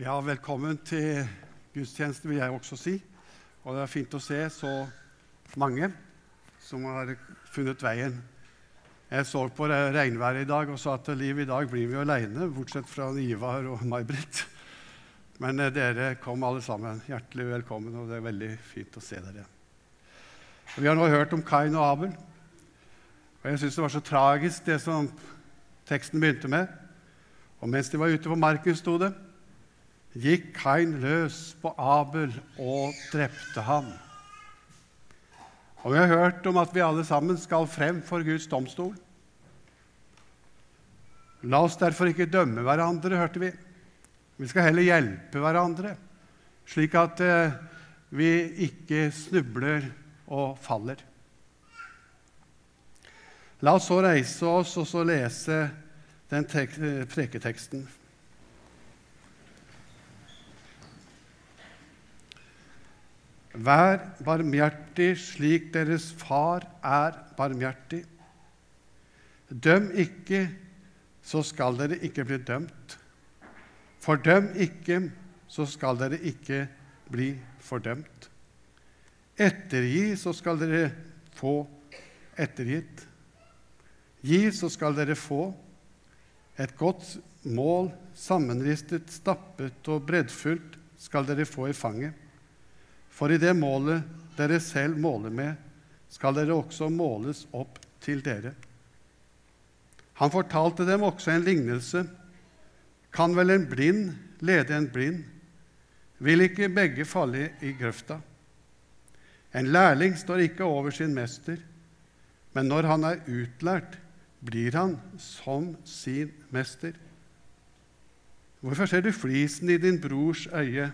Ja, velkommen til gudstjeneste, vil jeg også si. Og det er fint å se så mange som har funnet veien. Jeg så på regnværet i dag og sa at liv i dag blir vi alene, bortsett fra Ivar og May-Britt. Men eh, dere kom alle sammen. Hjertelig velkommen, og det er veldig fint å se dere. Vi har nå hørt om Kain og Abel. Og jeg syns det var så tragisk, det som teksten begynte med. Og mens de var ute på marken, sto det gikk Kain løs på Abel og drepte ham. Og Vi har hørt om at vi alle sammen skal frem for Guds domstol. La oss derfor ikke dømme hverandre, hørte vi. Vi skal heller hjelpe hverandre, slik at eh, vi ikke snubler og faller. La oss så reise oss og så lese den preketeksten Vær barmhjertig slik deres far er barmhjertig. Døm ikke, så skal dere ikke bli dømt. Fordøm ikke, så skal dere ikke bli fordømt. Ettergi, så skal dere få ettergitt. Gi, så skal dere få. Et godt mål, sammenristet, stappet og breddfullt, skal dere få i fanget. For i det målet dere selv måler med, skal dere også måles opp til dere. Han fortalte dem også en lignelse. Kan vel en blind lede en blind? Vil ikke begge falle i grøfta? En lærling står ikke over sin mester, men når han er utlært, blir han som sin mester. Hvorfor ser du flisen i din brors øye?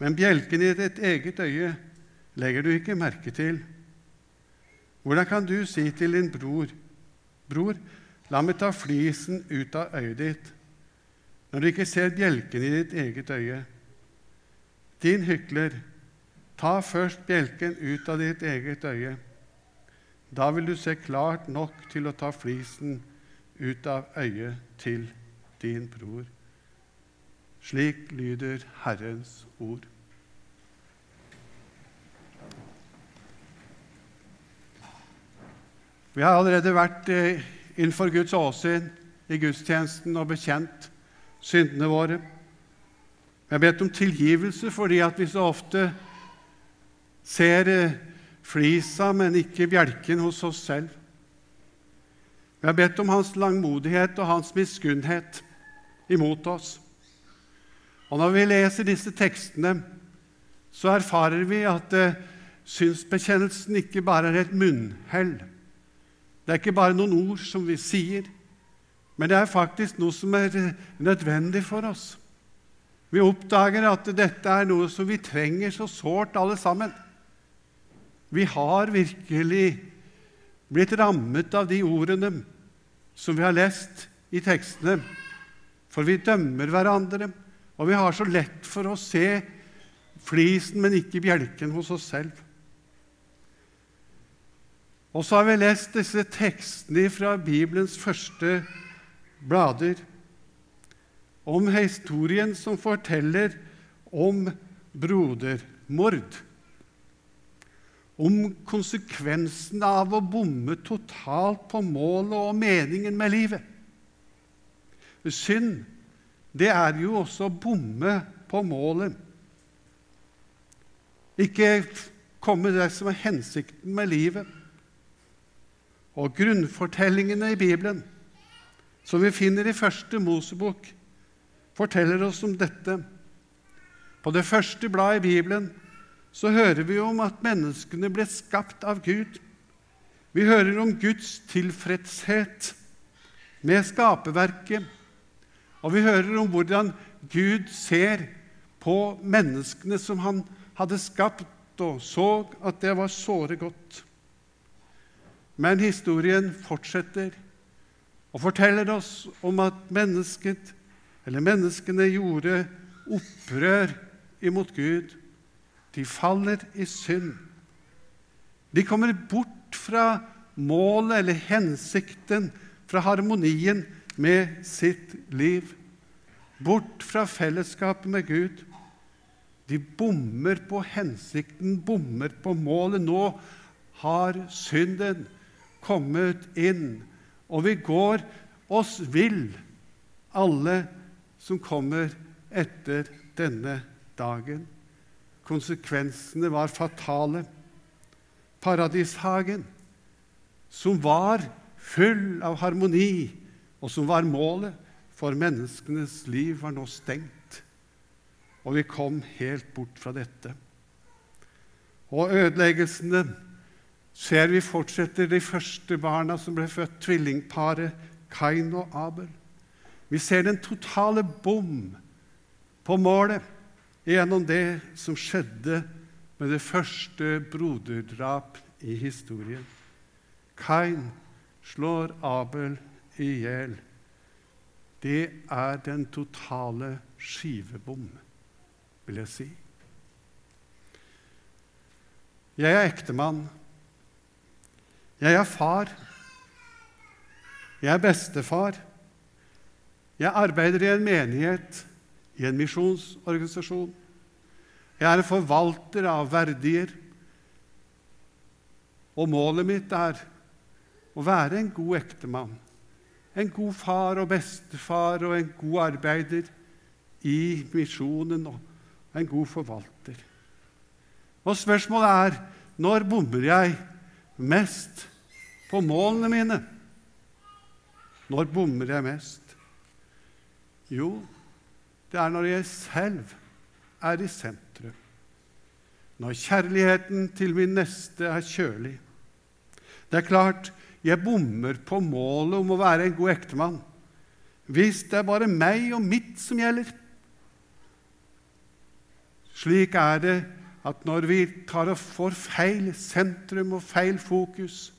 Men bjelken i ditt eget øye legger du ikke merke til. Hvordan kan du si til din bror, 'Bror, la meg ta flisen ut av øyet ditt', når du ikke ser bjelken i ditt eget øye? Din hykler, ta først bjelken ut av ditt eget øye. Da vil du se klart nok til å ta flisen ut av øyet til din bror. Slik lyder Herrens ord. Vi har allerede vært eh, innenfor Guds åsyn i gudstjenesten og bekjent syndene våre. Vi har bedt om tilgivelse fordi at vi så ofte ser eh, flisa, men ikke bjelken hos oss selv. Vi har bedt om hans langmodighet og hans miskunnhet imot oss. Og når vi leser disse tekstene, så erfarer vi at eh, synsbekjennelsen ikke bare er et munnhell. Det er ikke bare noen ord som vi sier, men det er faktisk noe som er eh, nødvendig for oss. Vi oppdager at dette er noe som vi trenger så sårt, alle sammen. Vi har virkelig blitt rammet av de ordene som vi har lest i tekstene, for vi dømmer hverandre. Og vi har så lett for å se flisen, men ikke bjelken hos oss selv. Og så har vi lest disse tekstene fra Bibelens første blader om historien som forteller om brodermord. Om konsekvensen av å bomme totalt på målet og meningen med livet. Synd det er jo også å bomme på målet. Ikke komme det som er hensikten med livet. Og grunnfortellingene i Bibelen, som vi finner i første Mosebok, forteller oss om dette. På det første bladet i Bibelen så hører vi om at menneskene ble skapt av Gud. Vi hører om Guds tilfredshet med skaperverket og vi hører om hvordan Gud ser på menneskene som han hadde skapt, og så at det var såre godt. Men historien fortsetter og forteller oss om at mennesket, menneskene gjorde opprør imot Gud. De faller i synd. De kommer bort fra målet eller hensikten, fra harmonien med sitt liv. bort fra fellesskapet med Gud. De bommer på hensikten, bommer på målet. Nå har synden kommet inn, og vi går oss vill, alle som kommer etter denne dagen. Konsekvensene var fatale. Paradishagen, som var full av harmoni, og som var målet for menneskenes liv, var nå stengt. Og vi kom helt bort fra dette. Og ødeleggelsene ser vi fortsetter de første barna som ble født, tvillingparet Kain og Abel. Vi ser den totale bom på målet gjennom det som skjedde med det første broderdrap i historien. Kain slår Abel i hjel. Det er den totale skivebom, vil jeg si. Jeg er ektemann. Jeg er far. Jeg er bestefar. Jeg arbeider i en menighet, i en misjonsorganisasjon. Jeg er en forvalter av verdier. Og målet mitt er å være en god ektemann, en god far og bestefar og en god arbeider i misjonen og en god forvalter. Og spørsmålet er når bommer jeg mest på målene mine? Når bommer jeg mest? Jo, det er når jeg selv er i sentrum når kjærligheten til min neste er kjølig. Det er klart jeg bommer på målet om å være en god ektemann hvis det er bare meg og mitt som gjelder. Slik er det at når vi tar og får feil sentrum og feil fokus,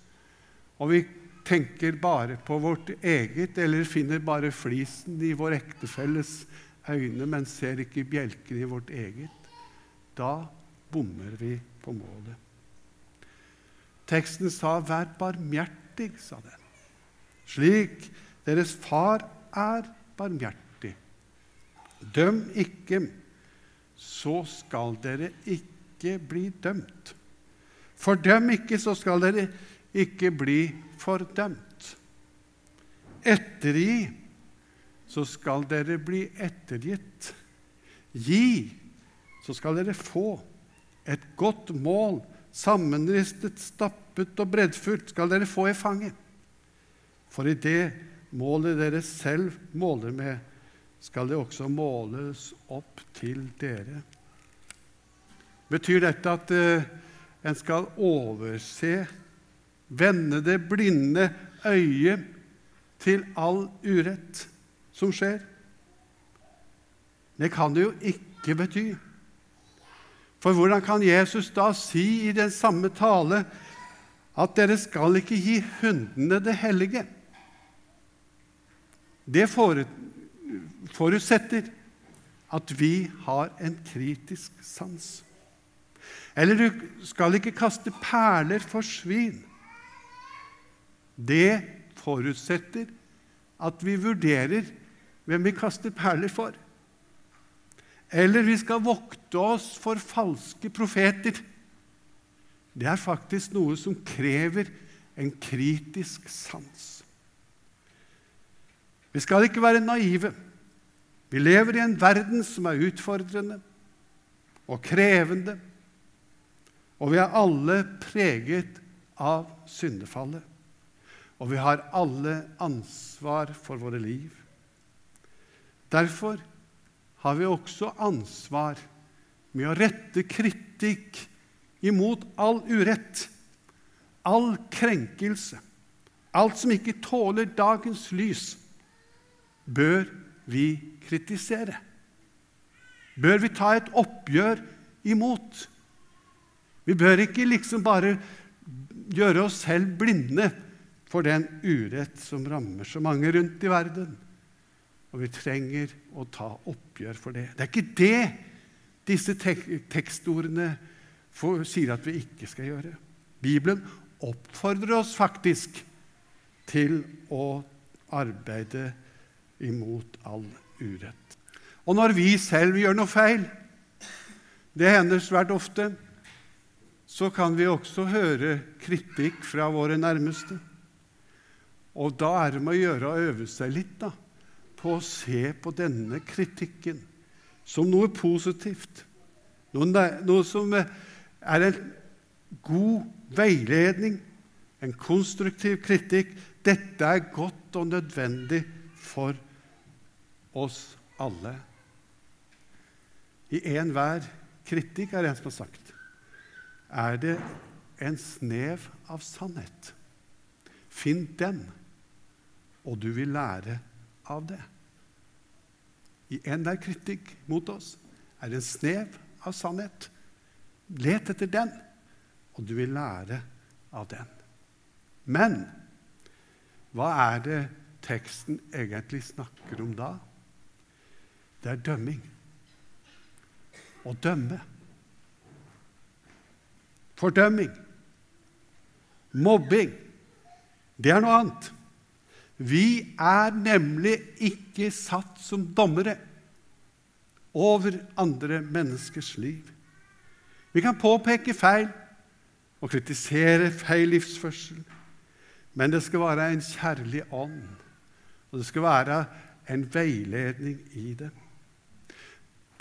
og vi tenker bare på vårt eget, eller finner bare flisen i vår ektefelles øyne, men ser ikke bjelken i vårt eget, da bommer vi på målet. Teksten sa 'vær barmhjertig', sa den. Slik deres far er barmhjertig. Døm ikke, så skal dere ikke bli dømt. Fordøm ikke, så skal dere ikke bli fordømt. Ettergi, så skal dere bli ettergitt. Gi, så skal dere få. Et godt mål, sammenristet, stappet og breddfullt, skal dere få i fanget. For i det målet dere selv måler med, skal det også måles opp til dere. Betyr dette at uh, en skal overse, vende det blinde øyet til all urett som skjer? Det kan det jo ikke bety. For hvordan kan Jesus da si i den samme tale at dere skal ikke gi hundene det hellige? Det forutsetter at vi har en kritisk sans. Eller du skal ikke kaste perler for svin. Det forutsetter at vi vurderer hvem vi kaster perler for. Eller vi skal vokte oss for falske profeter. Det er faktisk noe som krever en kritisk sans. Vi skal ikke være naive. Vi lever i en verden som er utfordrende og krevende, og vi er alle preget av syndefallet. Og vi har alle ansvar for våre liv. Derfor har vi også ansvar med å rette kritikk imot all urett, all krenkelse, alt som ikke tåler dagens lys, bør vi kritisere. Bør vi ta et oppgjør imot. Vi bør ikke liksom bare gjøre oss selv blinde for den urett som rammer så mange rundt i verden. Og vi trenger å ta oppgjør for det. Det er ikke det disse tek tekstordene for, sier at vi ikke skal gjøre. Bibelen oppfordrer oss faktisk til å arbeide imot all urett. Og når vi selv gjør noe feil, det hender svært ofte, så kan vi også høre kritikk fra våre nærmeste. Og da er det med å gjøre å øve seg litt da, på å se på denne kritikken som noe positivt. Noe, noe som er en god veiledning, en konstruktiv kritikk. Dette er godt og nødvendig for oss alle. I enhver kritikk, er det en som har sagt, er det en snev av sannhet. Finn den, og du vil lære av det. I enhver kritikk mot oss er det en snev av sannhet. Let etter den, og du vil lære av den. Men hva er det teksten egentlig snakker om da? Det er dømming. Å dømme. Fordømming. Mobbing. Det er noe annet. Vi er nemlig ikke satt som dommere over andre menneskers liv. Vi kan påpeke feil og kritisere feil livsførsel, men det skal være en kjærlig ånd, og det skal være en veiledning i det.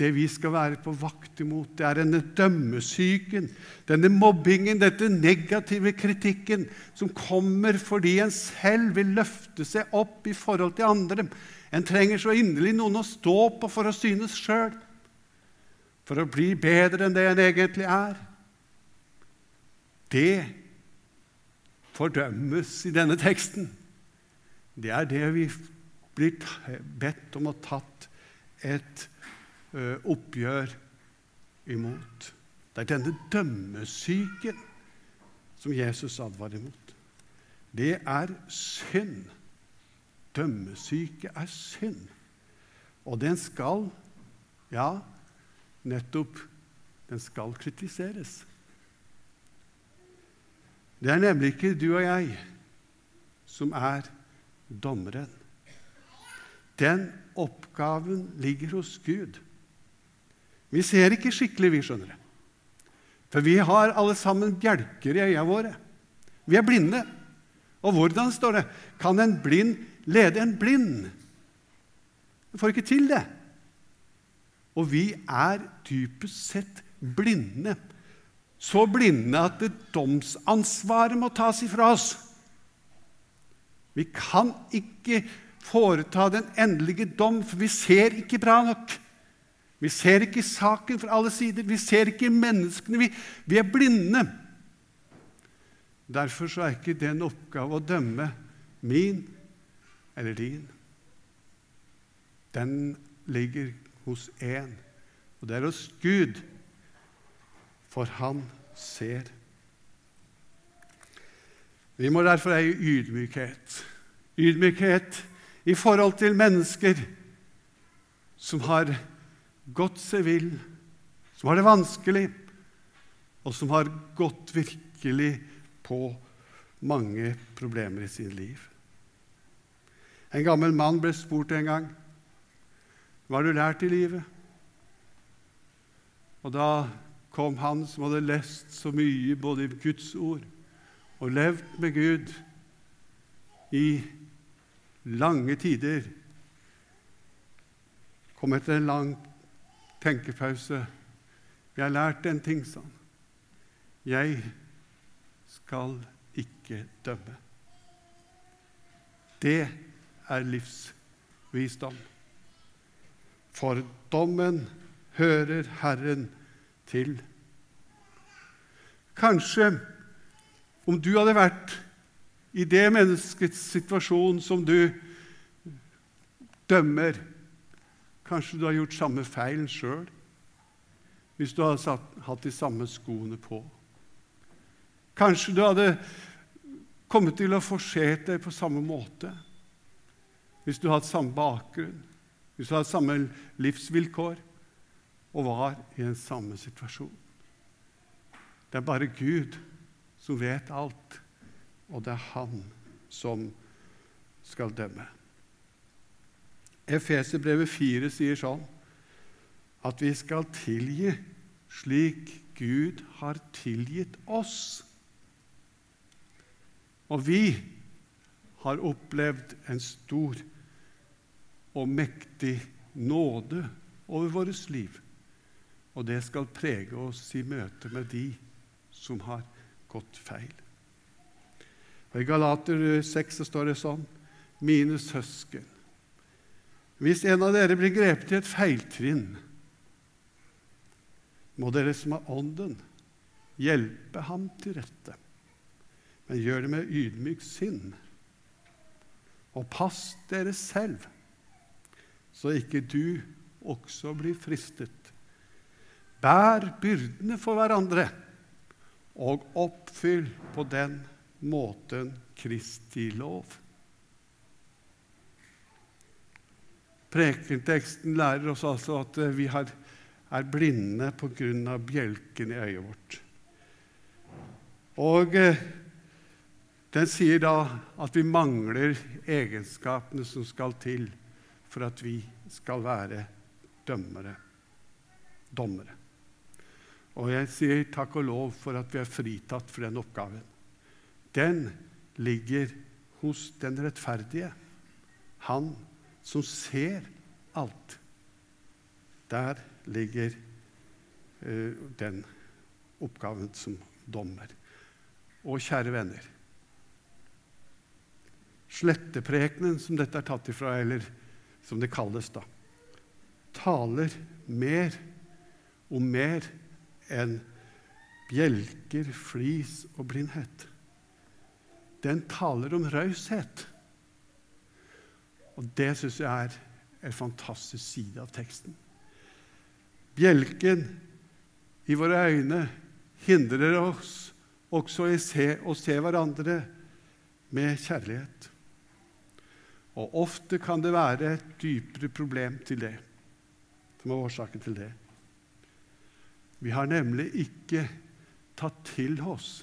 Det vi skal være på vakt imot, det er denne dømmesyken, denne mobbingen, dette negative kritikken som kommer fordi en selv vil løfte seg opp i forhold til andre. En trenger så inderlig noen å stå på for å synes sjøl, for å bli bedre enn det en egentlig er. Det fordømmes i denne teksten. Det er det vi blir bedt om å tatt et oppgjør imot. Det er denne dømmesyken som Jesus advarer imot. Det er synd. Dømmesyke er synd. Og den skal, ja, nettopp, den skal kritiseres. Det er nemlig ikke du og jeg som er dommeren. Den oppgaven ligger hos Gud. Vi ser ikke skikkelig, vi, skjønner det. For vi har alle sammen bjelker i øynene våre. Vi er blinde. Og hvordan står det? Kan en blind lede en blind. Vi får ikke til det. Og vi er dypest sett blinde. Så blinde at det domsansvaret må tas ifra oss. Vi kan ikke foreta den endelige dom, for vi ser ikke bra nok. Vi ser ikke saken fra alle sider. Vi ser ikke menneskene. Vi, vi er blinde. Derfor er ikke det en oppgave å dømme min eller din, den ligger hos én, og det er hos Gud, for han ser. Vi må derfor eie ydmykhet. Ydmykhet i forhold til mennesker som har gått seg vill, som har det vanskelig, og som har gått virkelig på mange problemer i sin liv. En gammel mann ble spurt en gang hva har du lært i livet. Og da kom han som hadde lest så mye både i Guds ord og levd med Gud i lange tider. Kom etter en lang tenkepause. Jeg har lært en ting, han. Jeg skal ikke dømme. Det er livsvisdom. For dommen hører Herren til. Kanskje om du hadde vært i det menneskets situasjon som du dømmer Kanskje du har gjort samme feilen sjøl hvis du hadde satt, hatt de samme skoene på. Kanskje du hadde kommet til å forsert deg på samme måte hvis du hadde hatt samme bakgrunn, hvis du hadde hatt samme livsvilkår og var i den samme situasjon. Det er bare Gud som vet alt, og det er Han som skal dømme. Efeserbrevet 4 sier sånn at vi skal tilgi slik Gud har tilgitt oss. Og vi har opplevd en stor og mektig nåde over vårt liv. Og det skal prege oss i møte med de som har gått feil. Og I Galater 6 så står det sånn Mine søsken, hvis en av dere blir grepet i et feiltrinn, må dere som har Ånden, hjelpe ham til rette. Men gjør det med ydmykt sinn. Og pass dere selv, så ikke du også blir fristet. Bær byrdene for hverandre, og oppfyll på den måten Kristi lov. Prekenteksten lærer oss altså at vi har, er blinde pga. bjelken i øyet vårt. Og eh, den sier da at vi mangler egenskapene som skal til for at vi skal være dømmere, dommere. Og jeg sier takk og lov for at vi er fritatt for den oppgaven. Den ligger hos den rettferdige, han som ser alt. Der ligger uh, den oppgaven som dommer. Og kjære venner Sletteprekenen, som dette er tatt ifra, eller som det kalles, da, taler mer om mer enn bjelker, flis og blindhet. Den taler om raushet. Og det syns jeg er en fantastisk side av teksten. Bjelken i våre øyne hindrer oss også i å se hverandre med kjærlighet. Og ofte kan det være et dypere problem til det, som er årsaken til det. Vi har nemlig ikke tatt til oss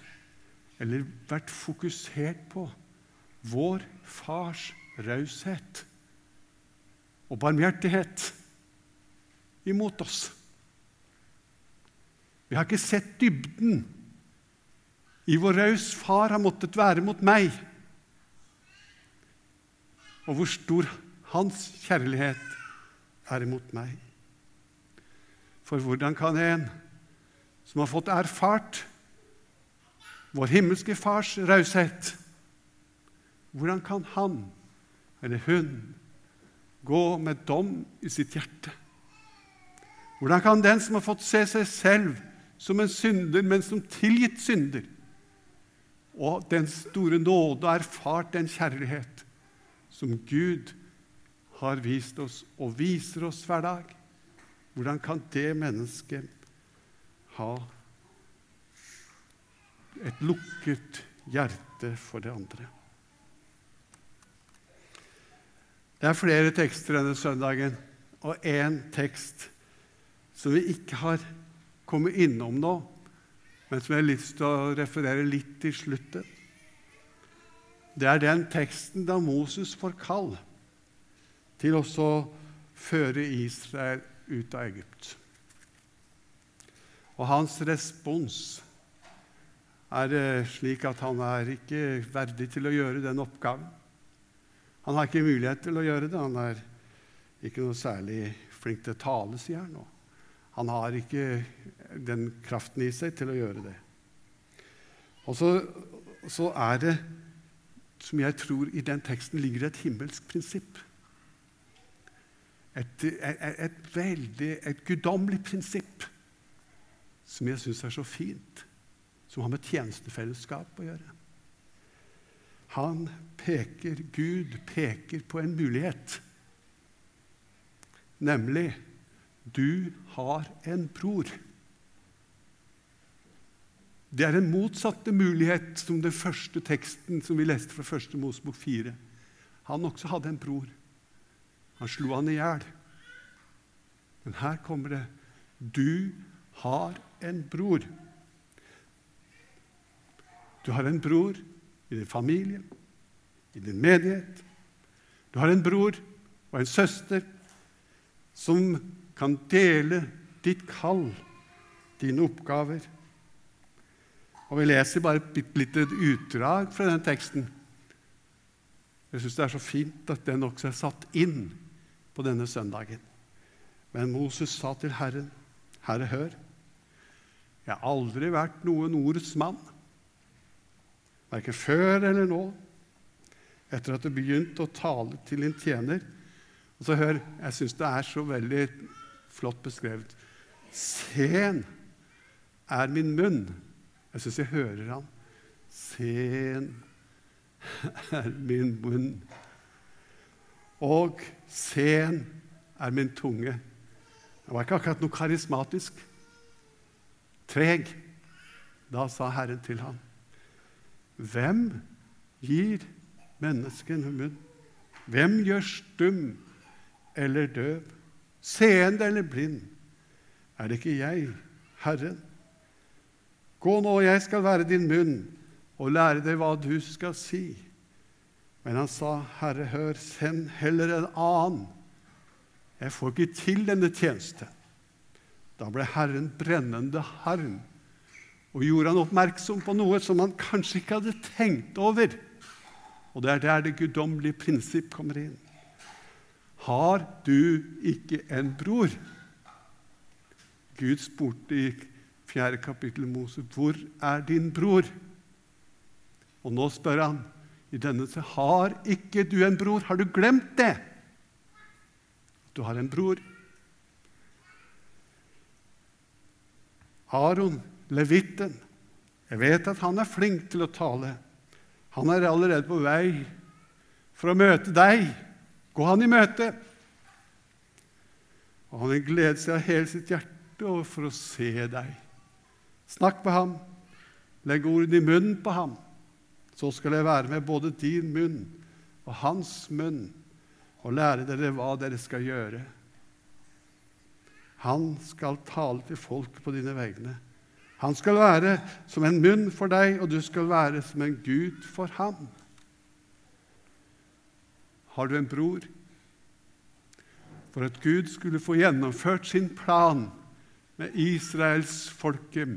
eller vært fokusert på vår fars raushet og barmhjertighet imot oss. Vi har ikke sett dybden i hvor raus far har måttet være mot meg, og hvor stor hans kjærlighet er imot meg. For hvordan kan en som har fått erfart vår himmelske Fars raushet. Hvordan kan han eller hun gå med dom i sitt hjerte? Hvordan kan den som har fått se seg selv som en synder, men som tilgitt synder, og den store nåde og erfart den kjærlighet som Gud har vist oss og viser oss hver dag, hvordan kan det mennesket ha et lukket hjerte for det andre. Det er flere tekster denne søndagen, og én tekst som vi ikke har kommet innom nå, men som jeg har lyst til å referere litt til slutten. Det er den teksten da Moses får kall til å føre Israel ut av Egypt. Og hans respons er eh, slik at han er ikke verdig til å gjøre den oppgaven. Han har ikke mulighet til å gjøre det. Han er ikke noe særlig flink til å tale, sier han. nå. Han har ikke den kraften i seg til å gjøre det. Og så, så er det, som jeg tror i den teksten ligger et himmelsk prinsipp. Et, et, et, veldig, et guddommelig prinsipp som jeg syns er så fint, som har med tjenestefellesskap å gjøre. Han peker, Gud peker på en mulighet, nemlig du har en bror. Det er en motsatte mulighet som den første teksten som vi leste fra 1. Mosebok 4. Han også hadde en bror. Han slo han i hjel. Men her kommer det du har en bror. Du har en bror i din familie, i din menighet. Du har en bror og en søster som kan dele ditt kall, dine oppgaver. Og Vi leser bare et lite utdrag fra den teksten. Jeg syns det er så fint at den også er satt inn på denne søndagen. Men Moses sa til Herren, Herre, hør, jeg har aldri vært noen ordets mann, verken før eller nå, etter at du begynte å tale til din tjener. Og så hør, jeg syns det er så veldig flott beskrevet. Sen er min munn. Jeg syns jeg hører han. Sen er min munn. Og sen er min tunge. Det var ikke akkurat noe karismatisk. Treg. Da sa Herren til ham, Hvem gir menneskene munn? Hvem gjør stum eller døv, seende eller blind? Er det ikke jeg, Herren? Gå nå, jeg skal være din munn og lære deg hva du skal si. Men han sa, Herre, hør, send heller en annen. Jeg får ikke til denne tjenesten. Da ble Herren brennende harm og gjorde han oppmerksom på noe som han kanskje ikke hadde tenkt over. Og det er der det guddommelige prinsipp kommer inn. Har du ikke en bror? Gud spurte i fjerde kapittel Mose, 'Hvor er din bror?' Og nå spør han i denne har ikke du en bror? Har du glemt det? Du har en bror? Aron, levitten, jeg vet at han er flink til å tale. Han er allerede på vei for å møte deg. Gå han i møte. Og han gleder seg av hele sitt hjerte for å se deg. Snakk med ham, legg ordene i munnen på ham. Så skal jeg være med både din munn og hans munn og lære dere hva dere skal gjøre. Han skal tale til folket på dine vegne. Han skal være som en munn for deg, og du skal være som en gud for ham. Har du en bror? For at Gud skulle få gjennomført sin plan med Israels folke,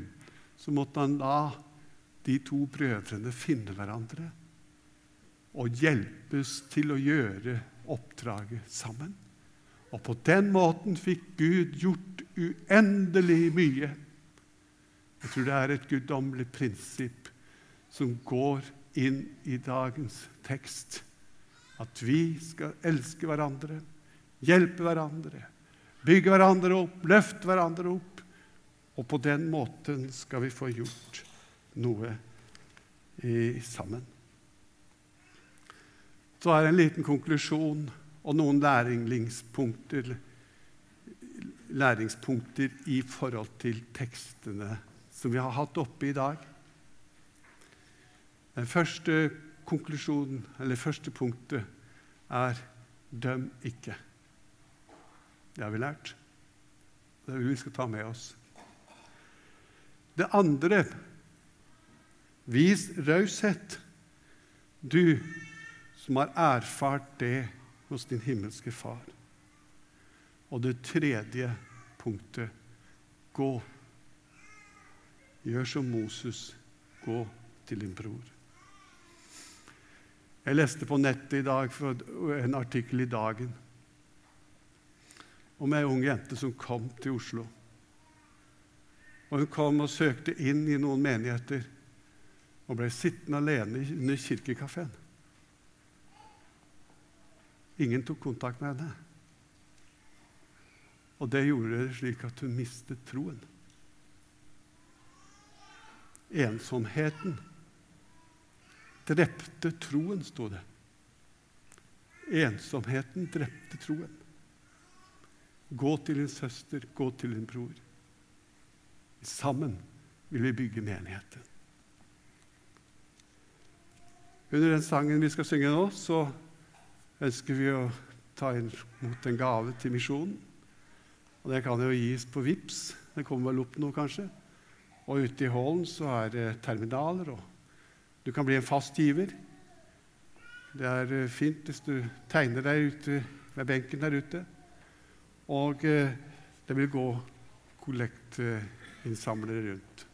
så måtte han la de to brødrene finne hverandre og hjelpes til å gjøre oppdraget sammen. Og på den måten fikk Gud gjort uendelig mye. Jeg tror det er et guddommelig prinsipp som går inn i dagens tekst. At vi skal elske hverandre, hjelpe hverandre, bygge hverandre opp, løfte hverandre opp. Og på den måten skal vi få gjort noe i, sammen. Så er det en liten konklusjon og noen læringspunkter, læringspunkter i forhold til tekstene som vi har hatt oppe i dag. Den første konklusjonen, eller første punktet, er 'døm ikke'. Det har vi lært. Det det vi skal ta med oss. Det andre vis raushet, du som har erfart det hos din himmelske Far. Og det tredje punktet gå. Gjør som Moses. Gå til din bror. Jeg leste på nettet i dag en artikkel i Dagen om ei ung jente som kom til Oslo. Og Hun kom og søkte inn i noen menigheter og ble sittende alene under kirkekafeen. Ingen tok kontakt med henne. Og det gjorde det slik at hun mistet troen. Ensomheten drepte troen, sto det. Ensomheten drepte troen. Gå til din søster, gå til din bror. Sammen vil vi bygge menigheten. Under den sangen vi skal synge nå, så ønsker vi å ta imot en gave til misjonen. Og det kan jo gis på VIPS. Det kommer vel opp nå, kanskje. Og ute i hallen så er det terminaler, og du kan bli en fast giver. Det er eh, fint hvis du tegner deg ute ved benken der ute. Og eh, det vil gå kollektinnsamlere rundt.